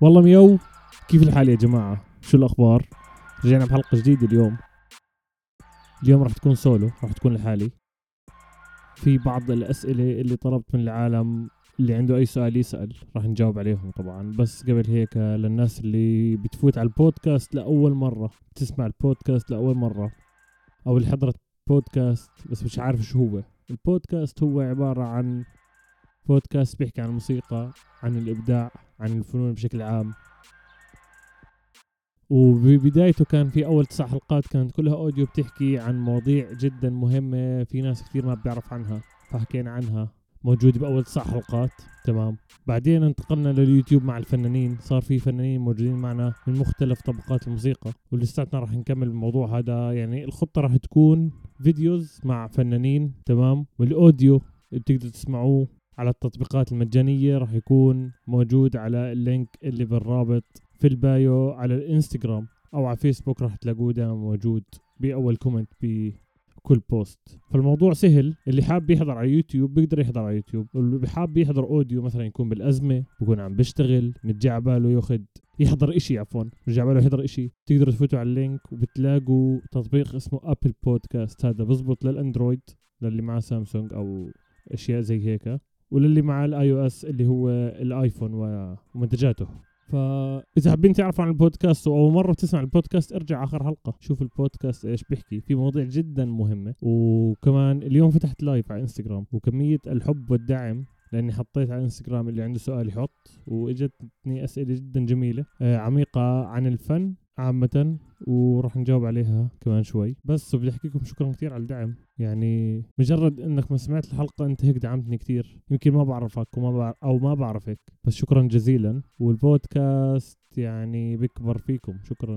والله ميو كيف الحال يا جماعة؟ شو الأخبار؟ رجعنا بحلقة جديدة اليوم. اليوم راح تكون سولو راح تكون لحالي. في بعض الأسئلة اللي طلبت من العالم اللي عنده أي سؤال يسأل راح نجاوب عليهم طبعا. بس قبل هيك للناس اللي بتفوت على البودكاست لأول مرة تسمع البودكاست لأول مرة أو اللي حضرت بودكاست بس مش عارف شو هو. البودكاست هو عبارة عن بودكاست بيحكي عن الموسيقى عن الإبداع عن الفنون بشكل عام. وببدايته كان في أول تسع حلقات كانت كلها أوديو بتحكي عن مواضيع جدا مهمة في ناس كثير ما بتعرف عنها فحكينا عنها. موجود بأول تسع حلقات تمام. بعدين انتقلنا لليوتيوب مع الفنانين. صار في فنانين موجودين معنا من مختلف طبقات الموسيقى. ولساتنا راح نكمل الموضوع هذا. يعني الخطة راح تكون videos مع فنانين تمام. وال audio بتقدروا تسمعوه على التطبيقات المجانية راح يكون موجود على ال link اللي بالرابط في ال bio على الانستغرام أو على فيسبوك راح تلاقوه دائما موجود بأول comment بكل post. فالموضوع سهل. اللي حاب يحضر على يوتيوب بيقدر يحضر على يوتيوب. واللي حاب يحضر audio مثلا يكون بالأزمة بكون عم بيشتغل متجع باله ياخذ يحضر إشي عفوا متجع باله يحضر إشي. تقدروا تفوتوا على ال link وبتلاقوا تطبيق اسمه Apple Podcast هذا بزبط لل Android للي معاه سامسونج أو أشياء زي هيك. وللي مع ال iOS اللي هو ال iPhone ومنتجاته. فاذا حابين تعرفوا عن البودكاست واول مرة تسمع البودكاست ارجع آخر حلقة. شوف البودكاست إيش بيحكي. في مواضيع جدا مهمة. وكمان اليوم فتحت live على انستغرام وكمية الحب والدعم لأني حطيت على انستغرام اللي عنده سؤال يحط. وإجتني أسئلة جدا جميلة. آه، عميقة عن الفن. عامة وراح نجاوب عليها كمان شوي. بس وبدي أحكي لكم شكرا كثير على الدعم. يعني مجرد إنك ما سمعت الحلقة أنت هيك دعمتني كثير يمكن ما بعرفك وما بعرف أو ما بعرفك. بس شكرا جزيلا. والبودكاست يعني بيكبر فيكم. شكرا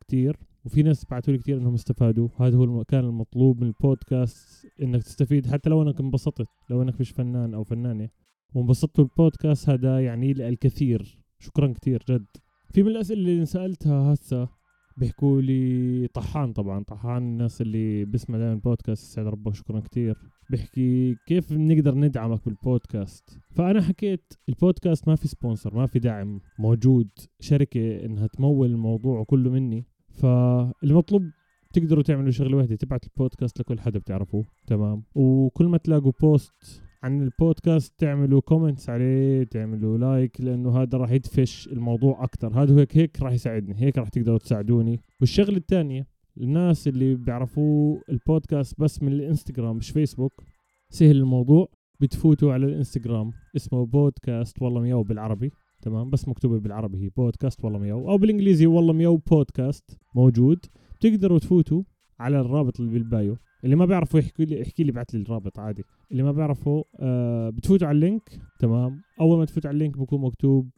كثير وفي ناس بعثوا لي كثير إنهم استفادوا. هذا هو المكان المطلوب من البودكاست إنك تستفيد. حتى لو أنك انبسطت لو أنك مش فنان أو فنانة. وانبسطتوا البودكاست هذا يعني لي الكثير شكرا كثير جد. في من الأسئلة اللي سألتها هسه بيحكوا لي طحان طبعا طحان الناس اللي بسمع دائما البودكاست سعد ربه شكرا كثير بيحكي كيف بنقدر ندعمك بالبودكاست. فأنا حكيت البودكاست ما في sponsor ما في دعم موجود. شركة إنها تمول الموضوع كله مني. فالمطلوب تقدروا تعملوا شغلة واحدة تبعت البودكاست لكل حدا بتعرفوه. تمام؟ وكل ما تلاقوا post عن البودكاست تعملوا comments عليه تعملوا like لأنه هذا راح يدفش الموضوع أكثر هذا هيك هيك راح يساعدني هيك راح تقدروا تساعدوني. والشغلة الثانية الناس اللي بيعرفوه البودكاست بس من الإنستغرام مش فيسبوك سهل الموضوع بتفوتوا على الإنستغرام اسمه بودكاست والله مياو بالعربي تمام؟ بس مكتوبة بالعربي هي بودكاست والله مياو أو بالإنجليزي والله مياو بودكاست موجود. تقدروا تفوتوا على الرابط اللي بالبايو. اللي ما بيعرفوا يحكي لي احكي لي ابعث لي الرابط عادي. اللي ما بيعرفوا آه بتفوتوا على اللينك تمام؟ أول ما تفوتوا على اللينك بكون مكتوب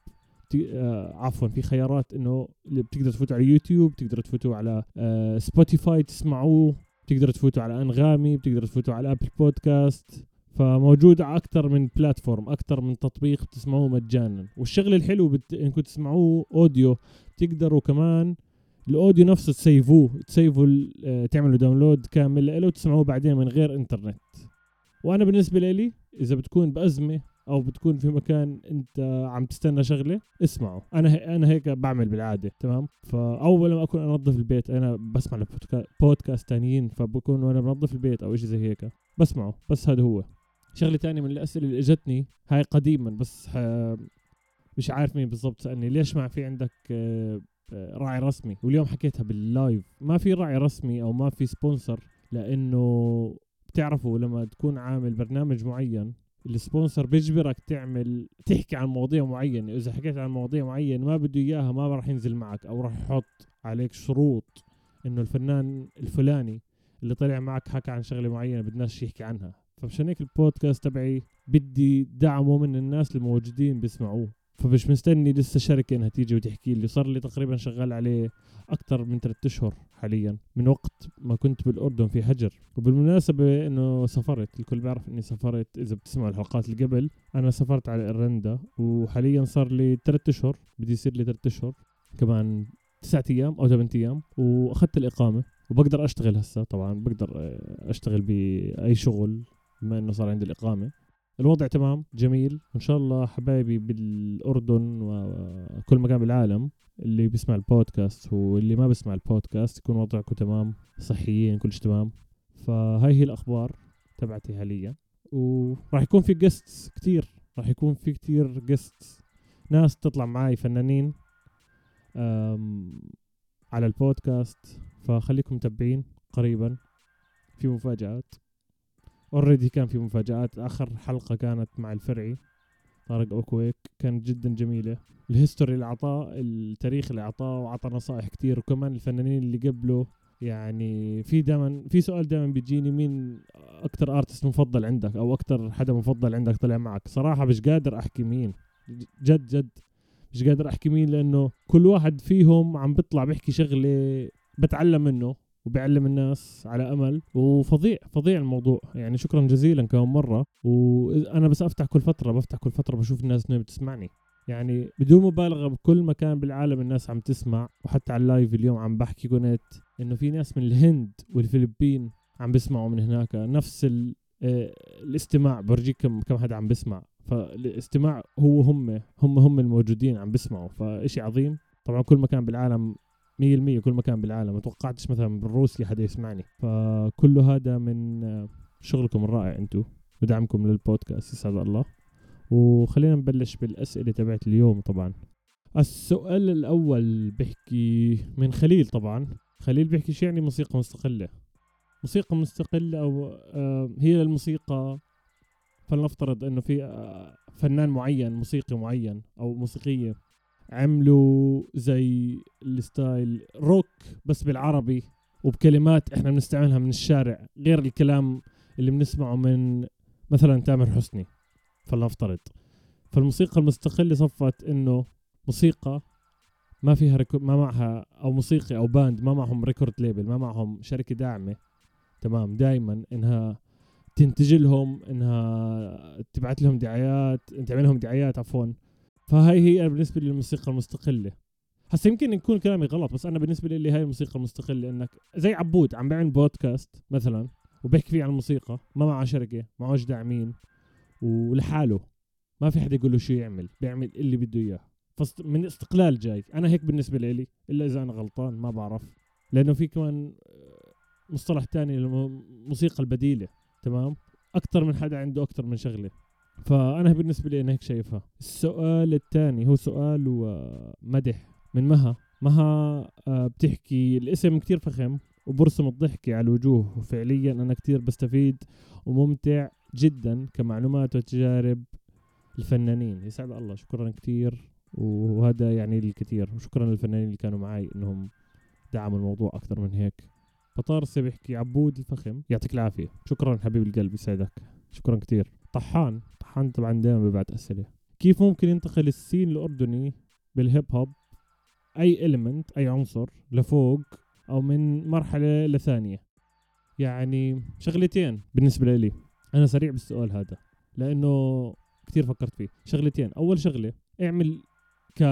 آه عفوا في خيارات إنه بتقدر تفوتوا على يوتيوب بتقدر تفوتوا على آه سبوتيفاي تسمعوه بتقدر تفوتوا على أنغامي بتقدر تفوتوا على أبل بودكاست. فموجود على أكثر من platform أكثر من تطبيق تسمعوه مجانا. والشغل الحلو بت... إنكم تسمعوه audio تقدروا كمان ال audio نفسه تسيفوه تسيفوا آه، تعملوا download كامل له وتسمعوه بعدين من غير إنترنت. وأنا بالنسبة لي إذا بتكون بأزمة أو بتكون في مكان أنت عم تستنى شغلة اسمعه أنا أنا هيك بعمل بالعادة تمام؟ فأول ما أكون انظف البيت أنا بسمع بودكاست تانيين فبكون وأنا بنظف البيت أو شيء زي هيك. بسمعه بس هذا هو. شغلة تانية من الأسئلة اللي إجتني هاي قديما بس مش عارف مين بالضبط سألني ليش ما في عندك آه، راعي رسمي واليوم حكيتها باللايف. ما في راعي رسمي أو ما في sponsor لأنه بتعرفوا لما تكون عامل برنامج معين السبونسر بيجبرك تعمل تحكي عن مواضيع معينة. إذا حكيت عن مواضيع معينة ما بده إياها ما راح ينزل معك. أو راح يحط عليك شروط إنه الفنان الفلاني اللي طلع معك حكى عن شغلة معينة بدناش يحكي عنها. فمشان هيك البودكاست تبعي بدي دعمه من الناس الموجودين بيسمعوه. فمش مستني لسه شركة إنها تيجي وتحكي لي. صار لي تقريبا شغال عليه أكثر من ثلاثة أشهر حاليا. من وقت ما كنت بالأردن في حجر. وبالمناسبة إنه سافرت الكل بيعرف إني سافرت إذا بتسمعوا الحلقات اللي قبل أنا سافرت على ارندا وحاليا صار لي ثلاثة أشهر بدي يصير لي ثلاثة أشهر كمان تسعة أيام أو ثمان أيام. وأخذت الإقامة. وبقدر أشتغل هسه طبعا بقدر أشتغل بأي شغل بما إنه صار عندي الإقامة. الوضع تمام جميل. إن شاء الله حبايبي بالأردن وكل مكان بالعالم اللي بيسمع البودكاست واللي ما بيسمع البودكاست يكون وضعكم تمام صحيين كل شيء تمام. فهاي هي الأخبار تبعتي حاليا. وراح يكون في guests كتير راح يكون في كتير guests ناس تطلع معاي فنانين على البودكاست. فخليكم متابعين قريبا. في مفاجآت. already كان في مفاجآت. آخر حلقة كانت مع الفرعي طارق أوكويك. كانت جدا جميلة. ال history اللي أعطاه التاريخ اللي أعطاه وعطى نصائح كتير. وكمان الفنانين اللي قبله. يعني في دائما في سؤال دائما بيجيني مين أكثر artist مفضل عندك؟ أو أكثر حدا مفضل عندك طلع معك؟ صراحة مش قادر أحكي مين. جد جد. مش قادر أحكي مين لأنه كل واحد فيهم عم بيطلع بيحكي شغلة بتعلم منه. وبيعلم الناس على أمل. وفظيع فظيع الموضوع. يعني شكرا جزيلا كم مرة. وأنا بس أفتح كل فترة بفتح كل فترة بشوف الناس انها بتسمعني. يعني بدون مبالغة بكل مكان بالعالم الناس عم تسمع. وحتى على اللايف اليوم عم بحكي كنت إنه في ناس من الهند والفلبين عم بيسمعوا من هناك. نفس آه، الاستماع. برجيك كم كم حدا عم بسمع فالاستماع هو هم هم هم الموجودين عم بيسمعوا. فإشي عظيم. طبعا كل مكان بالعالم مية المية كل مكان بالعالم. ما توقعتش مثلا بالروسي حدا يسمعني. فكل هذا من شغلكم الرائع أنتو. ودعمكم للبودكاست يسعد الله. وخلينا نبلش بالأسئلة تبعت اليوم طبعا. السؤال الأول بحكي من خليل طبعا. خليل بيحكي شو يعني موسيقى مستقلة؟ موسيقى مستقلة أو آه هي الموسيقى فلنفترض إنه في آه، فنان معين موسيقي معين أو موسيقية عملوا زي الستايل روك بس بالعربي وبكلمات إحنا بنستعملها من الشارع غير الكلام اللي بنسمعه من مثلا تامر حسني فلنفترض فالموسيقى المستقلة صفت إنه موسيقى ما فيها reco... ما معها أو موسيقي أو band ما معهم record label ما معهم شركة داعمة. تمام. دائما إنها تنتج لهم إنها تبعت لهم دعايات تعمل لهم دعايات عفوا. فهاي هي بالنسبة للموسيقى المستقلة. هسا يمكن يكون كلامي غلط بس أنا بالنسبة لي هاي الموسيقى المستقلة إنك زي عبود عم بيعمل بودكاست مثلا وبيحكي فيه عن الموسيقى ما معه شركه معهوش داعمين ولحاله ما في حدا يقول له شو يعمل بيعمل اللي بده إياه. من استقلال جاي. أنا هيك بالنسبة لي إلا إذا أنا غلطان ما بعرف. لأنه في كمان مصطلح تاني الموسيقى البديلة تمام؟ أكثر من حدا عنده أكثر من شغلة. فأنا بالنسبة لي أنا هيك شايفها. السؤال الثاني هو سؤال ومدح من مها؟ مها آه، بتحكي الاسم كتير فخم وبرسم الضحكة على الوجوه. وفعليا أنا كتير بستفيد وممتع جدا كمعلومات وتجارب الفنانين. يسعد الله. شكرا كتير. وهذا يعني الكثير وشكرا للفنانين اللي كانوا معي إنهم دعموا الموضوع أكثر من هيك. فطارسي بيحكي عبود الفخم. يعطيك العافية. شكرا حبيب القلب. يسعدك. شكرا كتير. طحان. طحان طبعا دائما ببعت أسئلة. كيف ممكن ينتقل ال scene الأردني بال hip hop أي element أي عنصر لفوق أو من مرحلة لثانية؟ يعني شغلتين بالنسبة لي. أنا سريع بالسؤال هذا لأنه كثير فكرت فيه. شغلتين. أول شغلة اعمل ك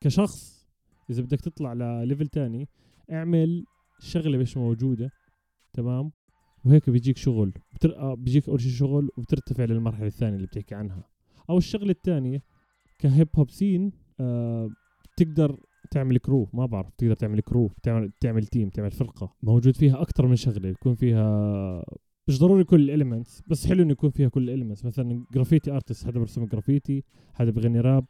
كشخص إذا بدك تطلع لل level تاني اعمل الشغله مش موجودة تمام؟ وهيك بيجيك شغل بتر... آه بيجيك أول شيء شغل وبترتفع للمرحلة الثانية اللي بتحكي عنها. أو الشغلة الثانية ك hip hop scene آه تقدر تعمل crew ما بعرف تقدر تعمل crew تعمل تعمل team تعمل فرقة. موجود فيها أكثر من شغلة يكون فيها مش ضروري كل ال elements بس حلو إنه يكون فيها كل ال elements مثلا graffiti artist حدا برسم جرافيتي حدا بغني راب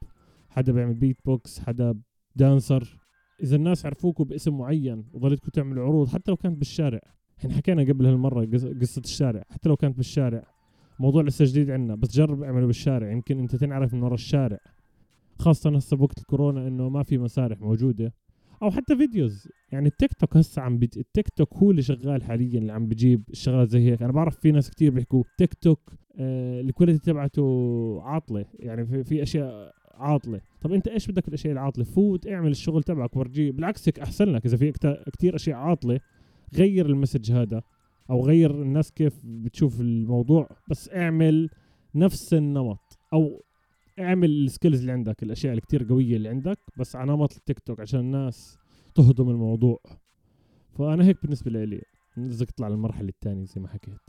حدا بيعمل بيت بوكس حدا dancer إذا الناس عرفوكوا باسم معين وظلتكم تعملوا عروض حتى لو كانت بالشارع. إحنا حكينا قبل هالمرة قصة الشارع. حتى لو كانت بالشارع موضوع لسه جديد عندنا بس جرب اعمله بالشارع. يمكن أنت تنعرف من ورا الشارع. خاصة هسه بوقت الكورونا إنه ما في مسارح موجودة. أو حتى videos. يعني التيك توك هسه عم بيج... التيك توك هو اللي شغال حاليا اللي عم بجيب الشغلات زي هيك. أنا بعرف في ناس كتير بيحكوا تيك توك آه ال quality تبعته عاطلة. يعني في, في أشياء عاطلة. طب أنت إيش بدك الأشياء العاطلة؟ فوت اعمل الشغل تبعك ورجيه بالعكس هيك أحسن لك إذا في كتير أشياء عاطلة. غير ال message هذا أو غير الناس كيف بتشوف الموضوع بس اعمل نفس النمط أو اعمل ال skills اللي عندك الأشياء الكتير قوية اللي عندك بس على نمط التيك توك عشان الناس تهضم الموضوع. فأنا هيك بالنسبة لي بدك تطلع للمرحلة الثانية زي ما حكيت.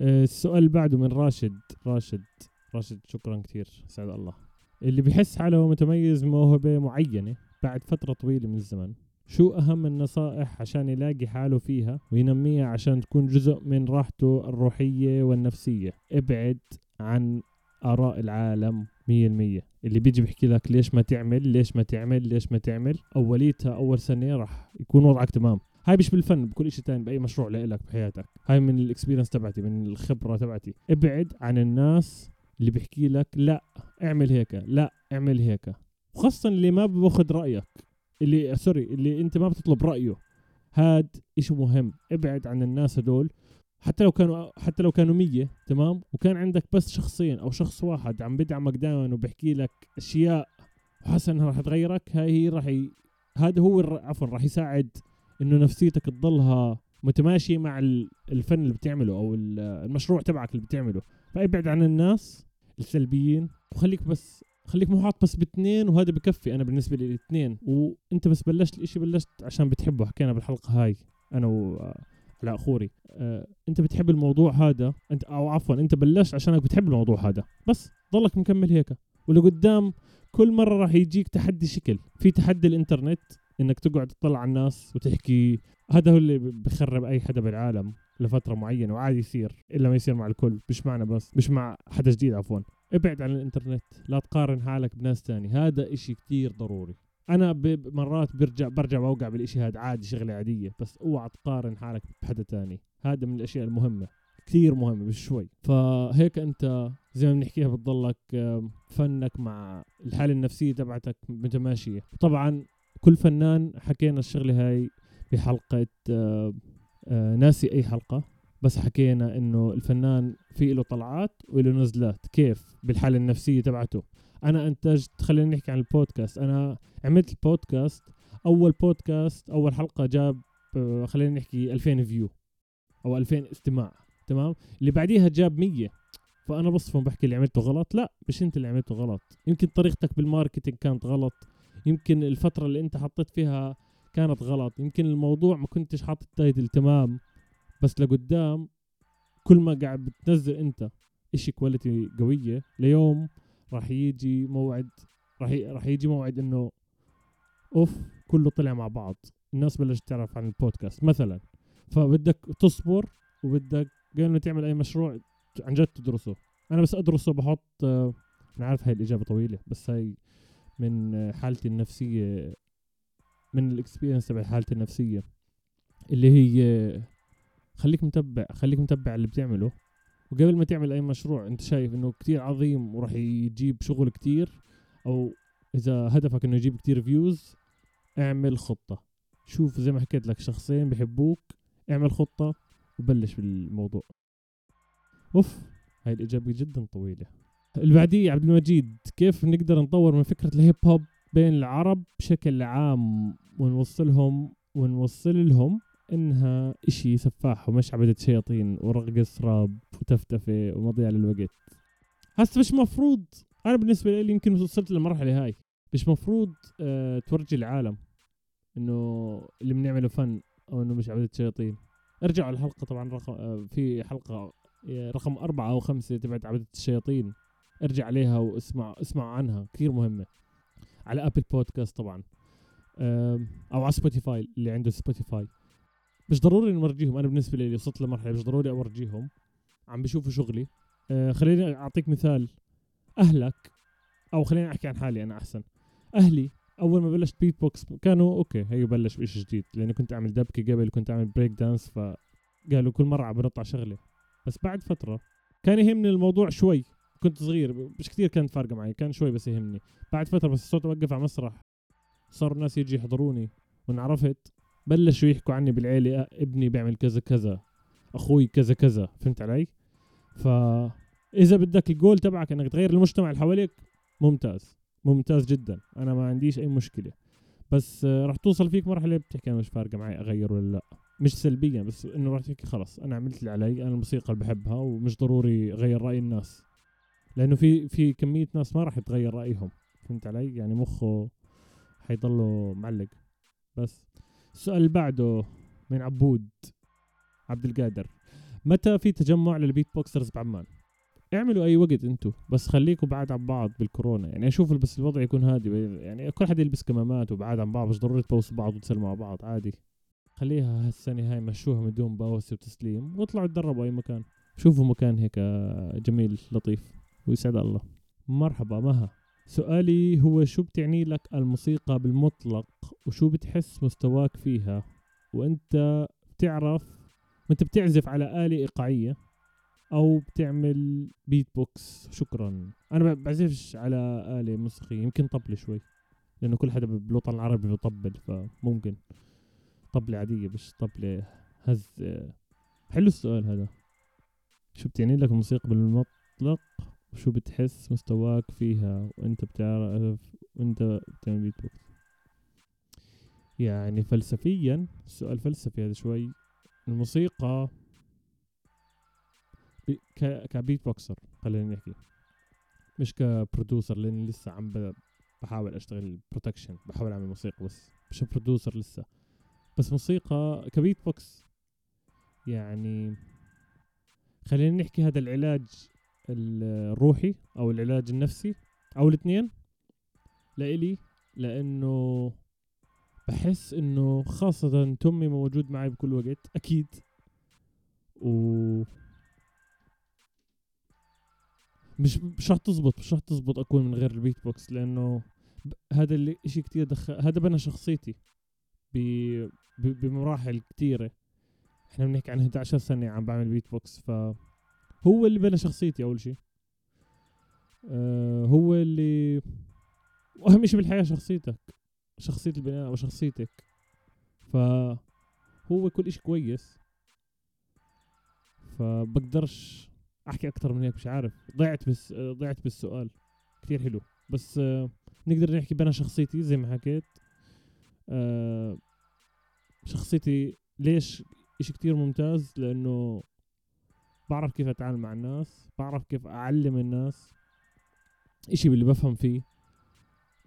آه، السؤال اللي بعده من راشد راشد راشد شكرا كثير سعد الله. اللي بحس حاله متميز موهبة معينة بعد فترة طويلة من الزمن. شو أهم النصائح عشان يلاقي حاله فيها وينميها عشان تكون جزء من راحته الروحية والنفسية؟ ابعد عن آراء العالم مية المية. اللي بيجي بيحكي لك ليش ما تعمل ليش ما تعمل ليش ما تعمل أوليتها أول سنة راح يكون وضعك تمام. هاي مش بالفن بكل شيء تاني بأي مشروع لإلك بحياتك. هاي من الاكسبيرينس تبعتي من الخبرة تبعتي. ابعد عن الناس اللي بيحكي لك لا اعمل هيك لا اعمل هيك. وخاصة اللي ما باخذ رأيك. اللي سوري اللي انت ما بتطلب رأيه. هاد إشي مهم. ابعد عن الناس هدول حتى لو كانوا حتى لو كانوا مية تمام؟ وكان عندك بس شخصين أو شخص واحد عم بدعمك دائما وبحكي لك أشياء وحاسس إنها راح تغيرك هاي هي راح ي... هذا هو. عفوا راح يساعد إنه نفسيتك تضلها متماشية مع الفن اللي بتعمله أو المشروع تبعك اللي بتعمله. فابعد عن الناس السلبيين وخليك بس خليك محاط بس باثنين وهذا بكفي أنا بالنسبة لي اثنين وأنت بس بلشت الإشي بلشت عشان بتحبه. حكينا بالحلقة هاي أنا وعلاء خوري أه أنت بتحب الموضوع هذا. أنت أو عفوا أنت بلشت عشانك بتحب الموضوع هذا. بس ضلك مكمل هيك. ولقدام كل مرة راح يجيك تحدي شكل. في تحدي الإنترنت إنك تقعد تطلع على الناس وتحكي. هذا هو اللي بخرب أي حدا بالعالم لفترة معينة وعادي يصير إلا ما يصير مع الكل. مش معنا بس مش مع حدا جديد عفوا. ابعد عن الإنترنت لا تقارن حالك بناس تاني هذا إشي كتير ضروري. أنا مرات برجع برجع بوقع بالإشي هذا عادي شغلة عادية بس اوعى تقارن حالك بحدا تاني. هذا من الأشياء المهمة كثير مهمة مش شوي. فهيك أنت زي ما بنحكيها بتضلك فنك مع الحالة النفسية تبعتك متماشية. طبعا كل فنان حكينا الشغلة هاي بحلقة ناسي أي حلقة. بس حكينا إنه الفنان في له طلعات وله نزلات. كيف؟ بالحالة النفسية تبعته. أنا أنتجت خلينا نحكي عن البودكاست. أنا عملت البودكاست. أول بودكاست أول حلقة جاب آه، خلينا نحكي 2000 view أو 2000 استماع. تمام؟ اللي بعديها جاب 100 فأنا بصفهم بحكي اللي عملته غلط. لا مش أنت اللي عملته غلط. يمكن طريقتك بال marketing كانت غلط. يمكن الفترة اللي أنت حطيت فيها كانت غلط. يمكن الموضوع ما كنتش حاطط title تمام؟ بس لقدام كل ما قاعد بتنزل انت إشي quality قوية ليوم راح يجي موعد راح راح يجي موعد إنه أوف كله طلع مع بعض. الناس بلشت تعرف عن البودكاست مثلا. فبدك تصبر وبدك قبل ما تعمل أي مشروع عن جد تدرسه. أنا بس أدرسه بحط أنا عارف هاي الإجابة طويلة بس هاي من حالتي النفسية من ال experience تبع حالتي النفسية اللي هي خليك متبع خليك متبع اللي بتعمله. وقبل ما تعمل أي مشروع أنت شايف إنه كتير عظيم وراح يجيب شغل كتير أو إذا هدفك إنه يجيب كتير views اعمل خطة. شوف زي ما حكيت لك شخصين بحبوك اعمل خطة وبلش بالموضوع. أوف هاي الاجابة جدا طويلة. اللي بعديه عبد المجيد كيف نقدر نطور من فكرة الهيب هوب بين العرب بشكل عام ونوصلهم ونوصل لهم؟ إنها إشي سفاح ومش عبدة شياطين ورقص راب وتفتفة ومضيع للوقت. هسه مش مفروض أنا بالنسبة لي يمكن وصلت للمرحلة هاي. مش مفروض أه تورجي العالم إنه اللي بنعمله فن أو إنه مش عبدة شياطين ارجعوا الحلقة طبعا رقم أه في حلقة آه، رقم أربعة أو خمسة تبعت عبدة الشياطين. ارجع عليها واسمع اسمع عنها كثير مهمة. على Apple Podcast طبعا. أو على Spotify اللي عنده Spotify مش ضروري نورجيهم أنا بالنسبة لي وصلت لمرحلة مش ضروري أورجيهم. عم بيشوفوا شغلي. آه خليني أعطيك مثال. أهلك أو خليني أحكي عن حالي أنا أحسن. أهلي أول ما بلشت بيت بوكس كانوا okay هي بلش بشيء جديد. لأني كنت أعمل دبكه قبل كنت أعمل break dance فقالوا كل مرة عم بنط على شغله بس بعد فترة كان يهمني الموضوع شوي. كنت صغير مش كثير كانت فارقة معي كان شوي بس يهمني. بعد فترة بس الصوت اوقف على مسرح صار الناس يجي يحضروني وانعرفت بلشوا يحكوا عني بالعيلة ابني بيعمل كذا كذا أخوي كذا كذا فهمت علي؟ فاذا بدك الجول تبعك إنك تغير المجتمع اللي حواليك ممتاز ممتاز جدا أنا ما عنديش أي مشكلة. بس راح توصل فيك مرحلة بتحكي أنا مش فارقة معي أغير ولا لا. مش سلبيا بس إنه راح تحكي خلص أنا عملت اللي علي أنا الموسيقى اللي بحبها ومش ضروري أغير رأي الناس. لأنه في في كمية ناس ما راح يتغير رأيهم فهمت علي؟ يعني مخه حيضله معلق. بس. السؤال اللي بعده من عبود عبد القادر. متى في تجمع للبيت بوكسرز بعمان؟ اعملوا أي وقت انتو بس خليكوا بعاد عن بعض بالكورونا. يعني أشوف بس الوضع يكون هادي يعني كل حد يلبس كمامات وبعاد عن بعض مش ضروري تبوسوا بعض وتسلموا على بعض عادي. خليها هالسنة هاي مشوها من دون بوسة وتسليم واطلعوا تدربوا أي مكان. شوفوا مكان هيك جميل لطيف ويسعد الله. مرحبا مها. سؤالي هو شو بتعني لك الموسيقى بالمطلق؟ وشو بتحس مستواك فيها؟ وأنت بتعرف وأنت بتعزف على آلة إيقاعية أو بتعمل بيت بوكس شكرا. أنا بعزفش على آلة موسيقية يمكن طبلة شوي لأنه كل حدا بالوطن العربي بيطبل فممكن طبلة عادية مش طبلة هز. حلو السؤال هذا. شو بتعني لك الموسيقى بالمطلق؟ وشو بتحس مستواك فيها؟ وأنت بتعرف وأنت بتعمل بيت بوكس يعني فلسفيا سؤال فلسفي هذا شوي. الموسيقى ك beatboxer خلينا نحكي. مش ك producer لأني لسه عم بحاول أشتغل production بحاول أعمل موسيقى بس مش producer لسه. بس موسيقى كبيت بوكس يعني خلينا نحكي هذا العلاج الروحي أو العلاج النفسي أو الاثنين. لإلي لأنه بحس إنه خاصة دومي موجود معي بكل وقت أكيد. و مش مش رح تزبط مش رح تزبط أكون من غير البيت بوكس لأنه هذا إشي كتير دخل هذا بنى شخصيتي ب... ب... بمراحل كتيرة. إحنا بنحكي عن 11 سنة عم بعمل بيت بوكس ف هو اللي بنى شخصيتي أول شيء آه هو اللي وأهم شيء بالحياة شخصيتك. شخصية البني آدم وشخصيتك فهو كل إشي كويس. فبقدرش أحكي أكثر من هيك مش عارف. ضعت بس ضعت بالسؤال. كثير حلو. بس نقدر نحكي بنا شخصيتي زي ما حكيت. شخصيتي ليش إشي كتير ممتاز؟ لأنه بعرف كيف أتعامل مع الناس بعرف كيف أعلم الناس. إشي باللي بفهم فيه.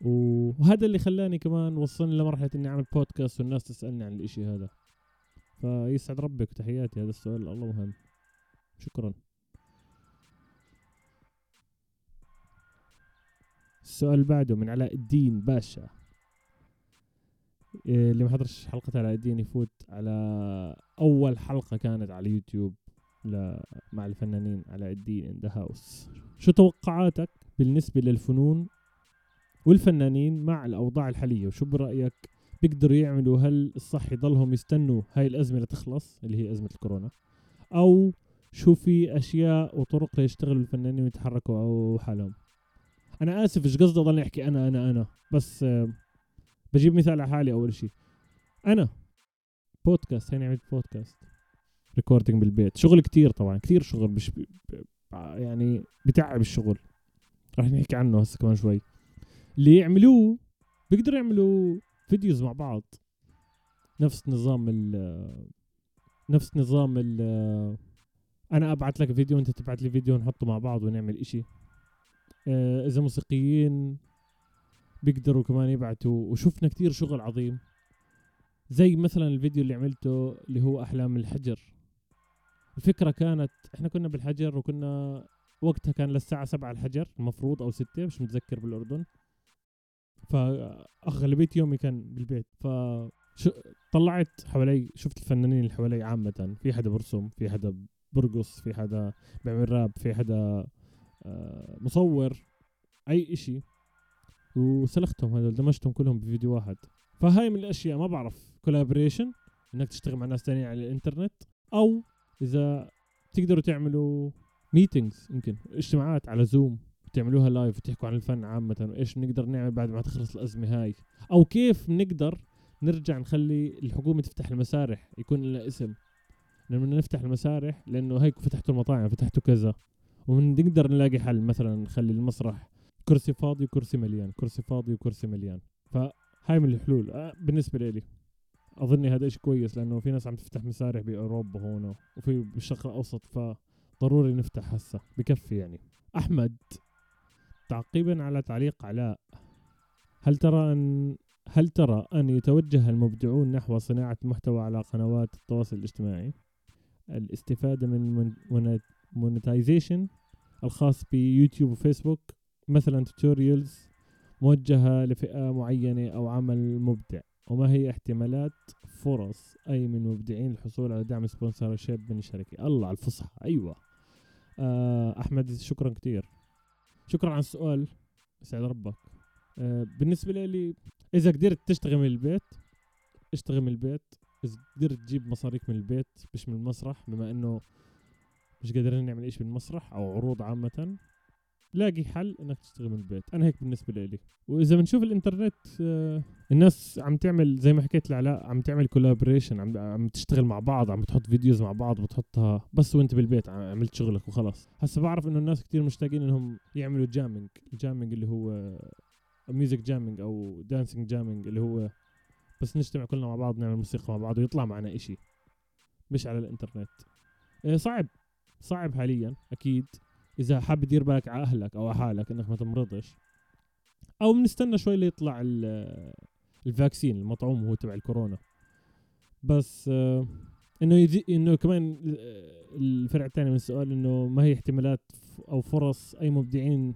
وهذا اللي خلاني كمان وصلني لمرحلة إني أعمل بودكاست والناس تسألني عن الإشي هذا. فيسعد ربك وتحياتي هذا السؤال الله مهم. شكرا. السؤال اللي بعده من علاء الدين باشا. إيه، اللي ما حضرش حلقة علاء الدين يفوت على أول حلقة كانت على يوتيوب مع الفنانين علاء الدين ان ذا هاوس شو توقعاتك بالنسبة للفنون والفنانين مع الأوضاع الحالية وشو برأيك بيقدروا يعملوا؟ هل الصح يضلهم يستنوا هاي الأزمة لتخلص اللي هي أزمة الكورونا؟ أو شو في أشياء وطرق ليشتغلوا الفنانين ويتحركوا أو حالهم؟ أنا آسف إيش قصدي؟ أضل أحكي أنا أنا أنا. بس بجيب مثال على حالي أول شيء أنا بودكاست هيني عملت بودكاست recording بالبيت. شغل كتير طبعا كتير شغل مش يعني بتعب الشغل. راح نحكي عنه هسه كمان شوي. اللي يعملوه بيقدروا يعملوا videos مع بعض. نفس نظام ال نفس نظام ال أنا ابعت لك فيديو وانت تبعت لي فيديو نحطه مع بعض ونعمل إشي. آه، إذا موسيقيين بيقدروا كمان يبعتوا وشفنا كتير شغل عظيم. زي مثلا الفيديو اللي عملته اللي هو أحلام الحجر. الفكرة كانت إحنا كنا بالحجر وكنا وقتها كان للساعة سبعة الحجر المفروض أو ستة مش متذكر بالأردن. فأغلبية يومي كان بالبيت. ف طلعت حوالي شفت الفنانين اللي حوالي عامة. في حدا برسم في حدا برقص في حدا بيعمل راب في حدا آه، مصور أي إشي. وسلختهم هذول دمجتهم كلهم بفيديو واحد. فهاي من الأشياء ما بعرف. collaboration إنك تشتغل مع ناس تانيين على الإنترنت أو إذا تقدروا تعملوا meetings يمكن اجتماعات على Zoom تعملوها live وتحكوا عن الفن عامة وإيش بنقدر نعمل بعد ما تخلص الأزمة هاي. أو كيف بنقدر نرجع نخلي الحكومة تفتح المسارح يكون لها اسم. لما نفتح المسارح لأنه هيك فتحتوا المطاعم فتحتوا كذا. ونقدر نلاقي حل مثلا نخلي المسرح كرسي فاضي وكرسي مليان كرسي فاضي وكرسي مليان. فهاي من الحلول. أه بالنسبة لي أظني هذا إشي كويس لأنه في ناس عم تفتح مسارح بأوروبا هون وفي بالشرق الأوسط فضروري نفتح هسه بكفي يعني. أحمد تعقيبا على تعليق علاء. هل ترى أن هل ترى أن يتوجه المبدعون نحو صناعة محتوى على قنوات التواصل الاجتماعي؟ الاستفادة من monetization الخاص بيوتيوب وفيسبوك مثلا tutorials موجهة لفئة معينة أو عمل مبدع. وما هي احتمالات فرص أي من المبدعين الحصول على دعم sponsorship من الشركة؟ الله على الفصحى. أيوة. آه أحمد شكرا كتير. شكرا على السؤال يسعد ربك. آه بالنسبة لي إذا قدرت تشتغل من البيت اشتغل من البيت. إذا قدرت تجيب مصاريك من البيت مش من المسرح بما إنه مش قادرين نعمل إشي بالمسرح أو عروض عامة. لاقي حل إنك تشتغل من البيت. أنا هيك بالنسبة لي. وإذا بنشوف الإنترنت آه الناس عم تعمل زي ما حكيت لعلاء عم تعمل collaboration عم عم تشتغل مع بعض عم تحط videos مع بعض بتحطها بس وأنت بالبيت عملت شغلك وخلاص هسه بعرف إنه الناس كتير مشتاقين إنهم يعملوا jamming ال jamming اللي هو music jamming أو dancing jamming اللي هو بس نجتمع كلنا مع بعض نعمل موسيقى مع بعض ويطلع معنا إشي. مش على الإنترنت. آه صعب. صعب حاليا أكيد. إذا حاب تدير بالك على أهلك أو على حالك إنك ما تمرضش أو بنستنى شوي ليطلع ال vaccine المطعوم هو تبع الكورونا. بس آه إنه يجي إنه كمان الفرع الثاني من السؤال إنه ما هي احتمالات أو فرص أي مبدعين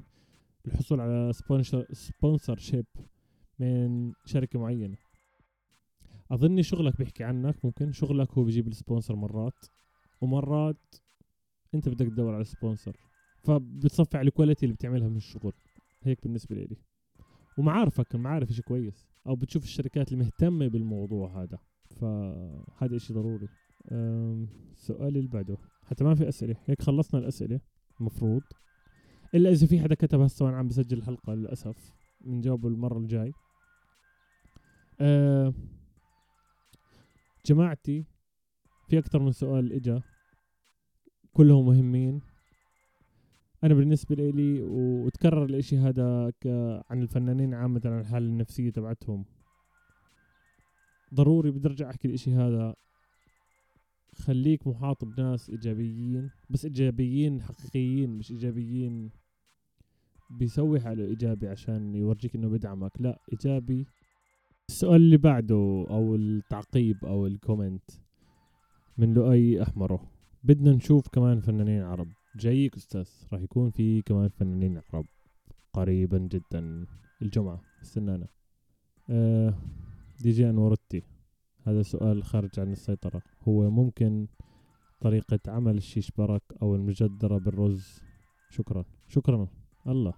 الحصول على sponsor sponsorship من شركة معينة. أظني شغلك بيحكي عنك ممكن شغلك هو بيجيب ال sponsor مرات ومرات أنت بدك تدور على sponsor فبتصفي على ال quality اللي بتعملها من الشغل. هيك بالنسبة لي. ومعارفك المعارف شيء كويس. أو بتشوف الشركات المهتمه بالموضوع هذا. فهذا إشي ضروري. السؤال اللي بعده. حتى ما في أسئلة. هيك خلصنا الأسئلة. المفروض إلا إذا في حدا كتب هسه وأنا عم بسجل الحلقة للأسف. بنجاوبه المرة الجاي. أه جماعتي في أكثر من سؤال إجا. كلهم مهمين. أنا بالنسبة لي وتكرر الإشي هذا عن الفنانين عامة عن الحالة النفسية تبعتهم. ضروري بدي أرجع أحكي الإشي هذا. خليك محاط بناس إيجابيين بس إيجابيين حقيقيين مش إيجابيين بيسوي حاله إيجابي عشان يورجيك إنه بدعمك. لا إيجابي. السؤال اللي بعده أو التعقيب أو ال comment من لؤي أحمره. بدنا نشوف كمان فنانين عرب. جايك أستاذ راح يكون في كمان فنانين عرب قريبا جدا. الجمعة استنانا. آه دي جي انورتي هذا سؤال خارج عن السيطرة. هو ممكن طريقة عمل الشيش برك أو المجدرة بالرز؟ شكرا. شكرا. الله.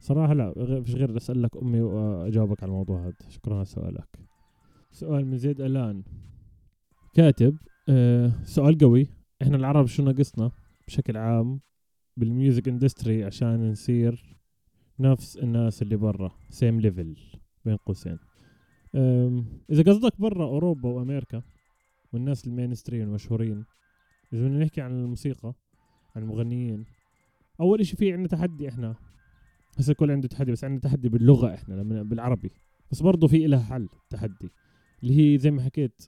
صراحة لا فيش غير أسألك أمي وأجاوبك على الموضوع هذا. شكرا على سؤالك. سؤال من زيد ألان. كاتب آه سؤال قوي. إحنا العرب شو ناقصنا؟ بشكل عام بال music industry عشان نصير نفس الناس اللي برا same level بين قوسين. إذا قصدك برا أوروبا وأمريكا والناس ال mainstream المشهورين اذا بدنا نحكي عن الموسيقى عن المغنيين. أول إشي في عندنا تحدي إحنا. هسه الكل عنده تحدي بس عندنا تحدي باللغة إحنا لما بالعربي. بس برضه في لها حل تحدي. اللي هي زي ما حكيت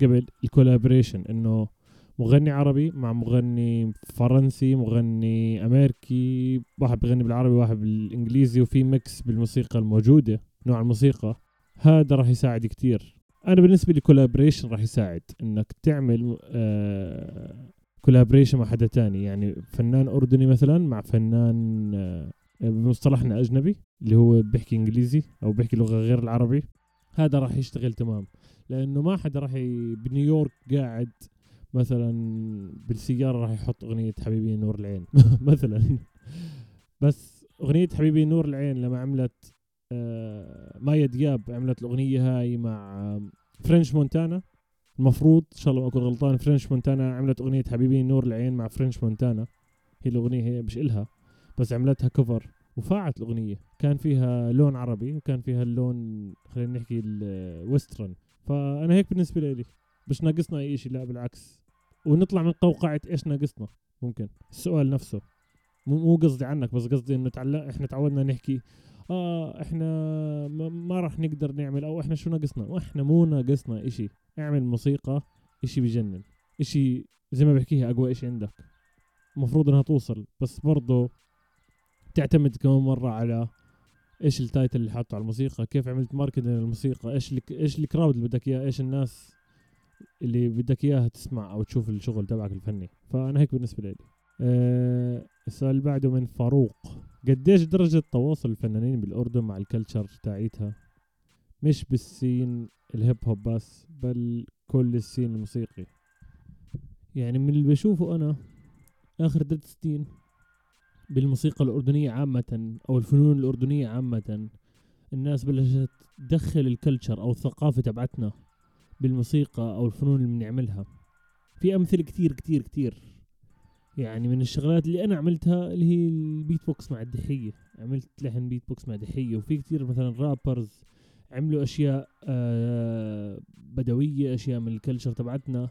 قبل ال collaboration إنه مغني عربي مع مغني فرنسي مغني أمريكي واحد بغني بالعربي واحد بالإنجليزي وفي mix بالموسيقى الموجودة نوع الموسيقى. هذا راح يساعد كتير. أنا بالنسبة لي collaboration راح يساعد إنك تعمل آه collaboration مع حدا تاني. يعني فنان أردني مثلا مع فنان آه بمصطلحنا أجنبي اللي هو بيحكي إنجليزي أو بيحكي لغة غير العربي. هذا راح يشتغل تمام. لأنه ما حدا راح بنيويورك قاعد مثلا بالسيارة راح يحط أغنية حبيبي نور العين. مثلا. بس أغنية حبيبي نور العين لما عملت آه مايا دياب عملت الأغنية هاي مع فرنش مونتانا. المفروض إن شاء الله ما أكون غلطان فرنش مونتانا عملت أغنية حبيبي نور العين مع فرنش مونتانا. هي الأغنية هي مش إلها بس عملتها كفر وفاعت الأغنية. كان فيها لون عربي وكان فيها اللون خلينا نحكي الويسترن فأنا هيك بالنسبة لي. مش ناقصنا اي شيء لا بالعكس. ونطلع من قوقعة إيش ناقصنا؟ ممكن. السؤال نفسه. مو قصدي عنك بس قصدي إنه تعلق إحنا تعودنا نحكي آه إحنا ما, ما راح نقدر نعمل أو إحنا شو ناقصنا؟ وإحنا مو ناقصنا إشي. اعمل موسيقى إشي بجنن. إشي زي ما بحكيها أقوى إشي عندك. المفروض إنها توصل بس برضه تعتمد كمان مرة على إيش ال title اللي حاطه على الموسيقى كيف عملت marketing للموسيقى إيش إيش ال crowd اللي بدك إياه إيش الناس اللي بدك إياها تسمع أو تشوف الشغل تبعك الفني. فأنا هيك بالنسبة لي. أه السؤال اللي بعده من فاروق. قديش درجة تواصل الفنانين بالأردن مع ال culture تاعيتها؟ مش بال scene ال hip hop بس بل كل ال scene الموسيقي. يعني من اللي بشوفه أنا آخر ثلاث سنين بالموسيقى الأردنية عامة أو الفنون الأردنية عامة الناس بلشت تدخل ال culture أو الثقافة تبعتنا. بالموسيقى أو الفنون اللي بنعملها. في أمثلة كتير كتير كتير. يعني من الشغلات اللي أنا عملتها اللي هي البيت بوكس مع الدحية. عملت لحن بيت بوكس مع دحية وفي كتير مثلا rappers عملوا أشياء آه بدوية أشياء من ال culture تبعتنا.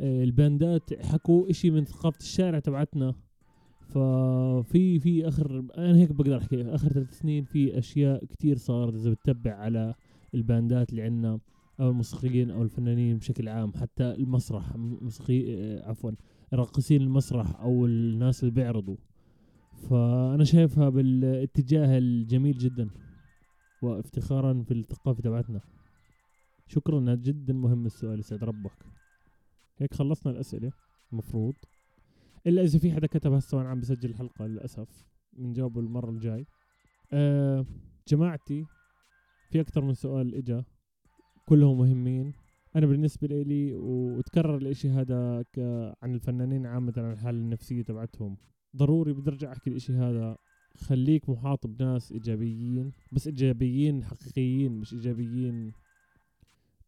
آه الباندات حكوا إشي من ثقافة الشارع تبعتنا. ففي في آخر أنا هيك بقدر أحكي آخر ثلاث سنين في أشياء كتير صارت إذا بتتبع على الباندات اللي عندنا. أو الموسيقيين أو الفنانين بشكل عام حتى المسرح موسيقي عفوا راقصين المسرح أو الناس اللي بيعرضوا. فأنا شايفها بالاتجاه الجميل جدا وافتخارا في الثقافة تبعتنا. شكرا جدا مهم السؤال يسعد ربك. هيك خلصنا الأسئلة. المفروض إلا إذا في حدا كتب هسه وأنا عم بسجل الحلقة للأسف بنجاوبه المرة الجاي. أه جماعتي في أكثر من سؤال إجا. كلهم مهمين. أنا بالنسبة لي وتكرر الإشي هذا عن الفنانين عامة عن الحالة النفسية تبعتهم. ضروري بدي أرجع أحكي الإشي هذا. خليك محاط بناس إيجابيين بس إيجابيين حقيقيين مش إيجابيين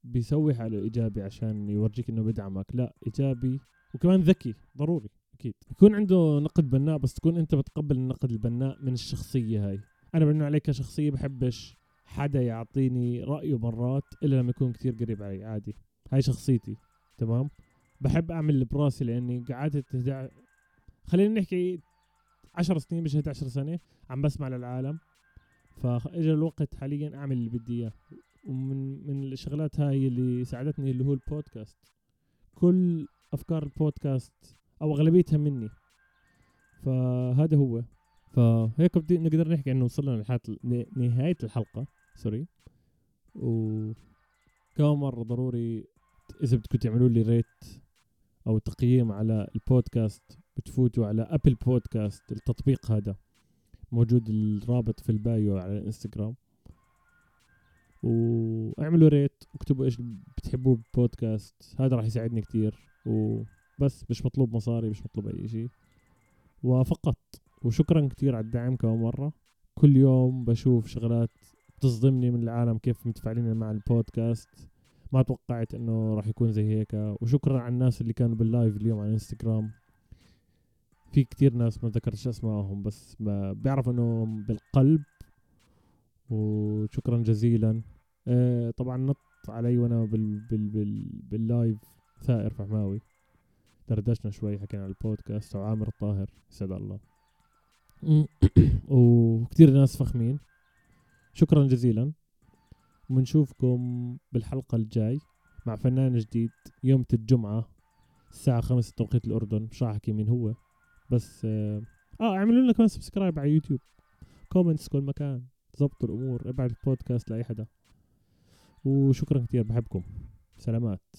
بيسوي حاله إيجابي عشان يورجيك إنه بدعمك. لا إيجابي وكمان ذكي ضروري أكيد. يكون عنده نقد بناء بس تكون أنت بتقبل النقد البناء من الشخصية هاي. أنا بنو عليك كشخصية بحبش حدا يعطيني رأيه مرات إلا لما يكون كتير قريب علي عادي. هاي شخصيتي تمام؟ بحب أعمل براسي لأني قعدت تدع... خلينا نحكي عشر سنين مش 11 سنة عم بسمع للعالم. فاجى الوقت حاليا أعمل اللي بدي إياه. ومن من الشغلات هاي اللي ساعدتني اللي هو البودكاست. كل أفكار البودكاست أو أغلبيتها مني. فهذا هو. فهيك بدي نقدر نحكي إنه وصلنا لنهاية الحلقة. sorry. و كمان مرة ضروري إذا بدكم تعملوا لي rate أو تقييم على البودكاست بتفوتوا على Apple Podcast التطبيق هذا موجود الرابط في ال bio على الإنستغرام. وأعملوا rate واكتبوا إيش بتحبوه بالبودكاست. هذا راح يساعدني كتير. وبس مش مطلوب مصاري مش مطلوب أي شيء. وفقط. وشكرا كتير على الدعم كمان مرة. كل يوم بشوف شغلات بتصدمني من العالم كيف متفاعلين مع البودكاست. ما توقعت إنه راح يكون زي هيك. وشكرا على الناس اللي كانوا بال live اليوم على انستغرام في كتير ناس ما ذكرتش أسمائهم بس بيعرف انه بالقلب. وشكرا جزيلا. آه طبعا نط علي وأنا بال بال بال باللايف ثائر فحماوي دردشنا شوي حكينا على البودكاست. وعامر الطاهر يسعد الله. وكتير ناس فخمين. شكرا جزيلا. وبنشوفكم بالحلقة الجاي مع فنان جديد يوم الجمعة الساعة خمسة توقيت الأردن. مش راح أحكي مين هو بس آه, آه اعملوا لنا كمان subscribe على يوتيوب. comments كل مكان. ظبطوا الأمور. ابعت البودكاست لأي حدا. وشكرا كتير. بحبكم. سلامات.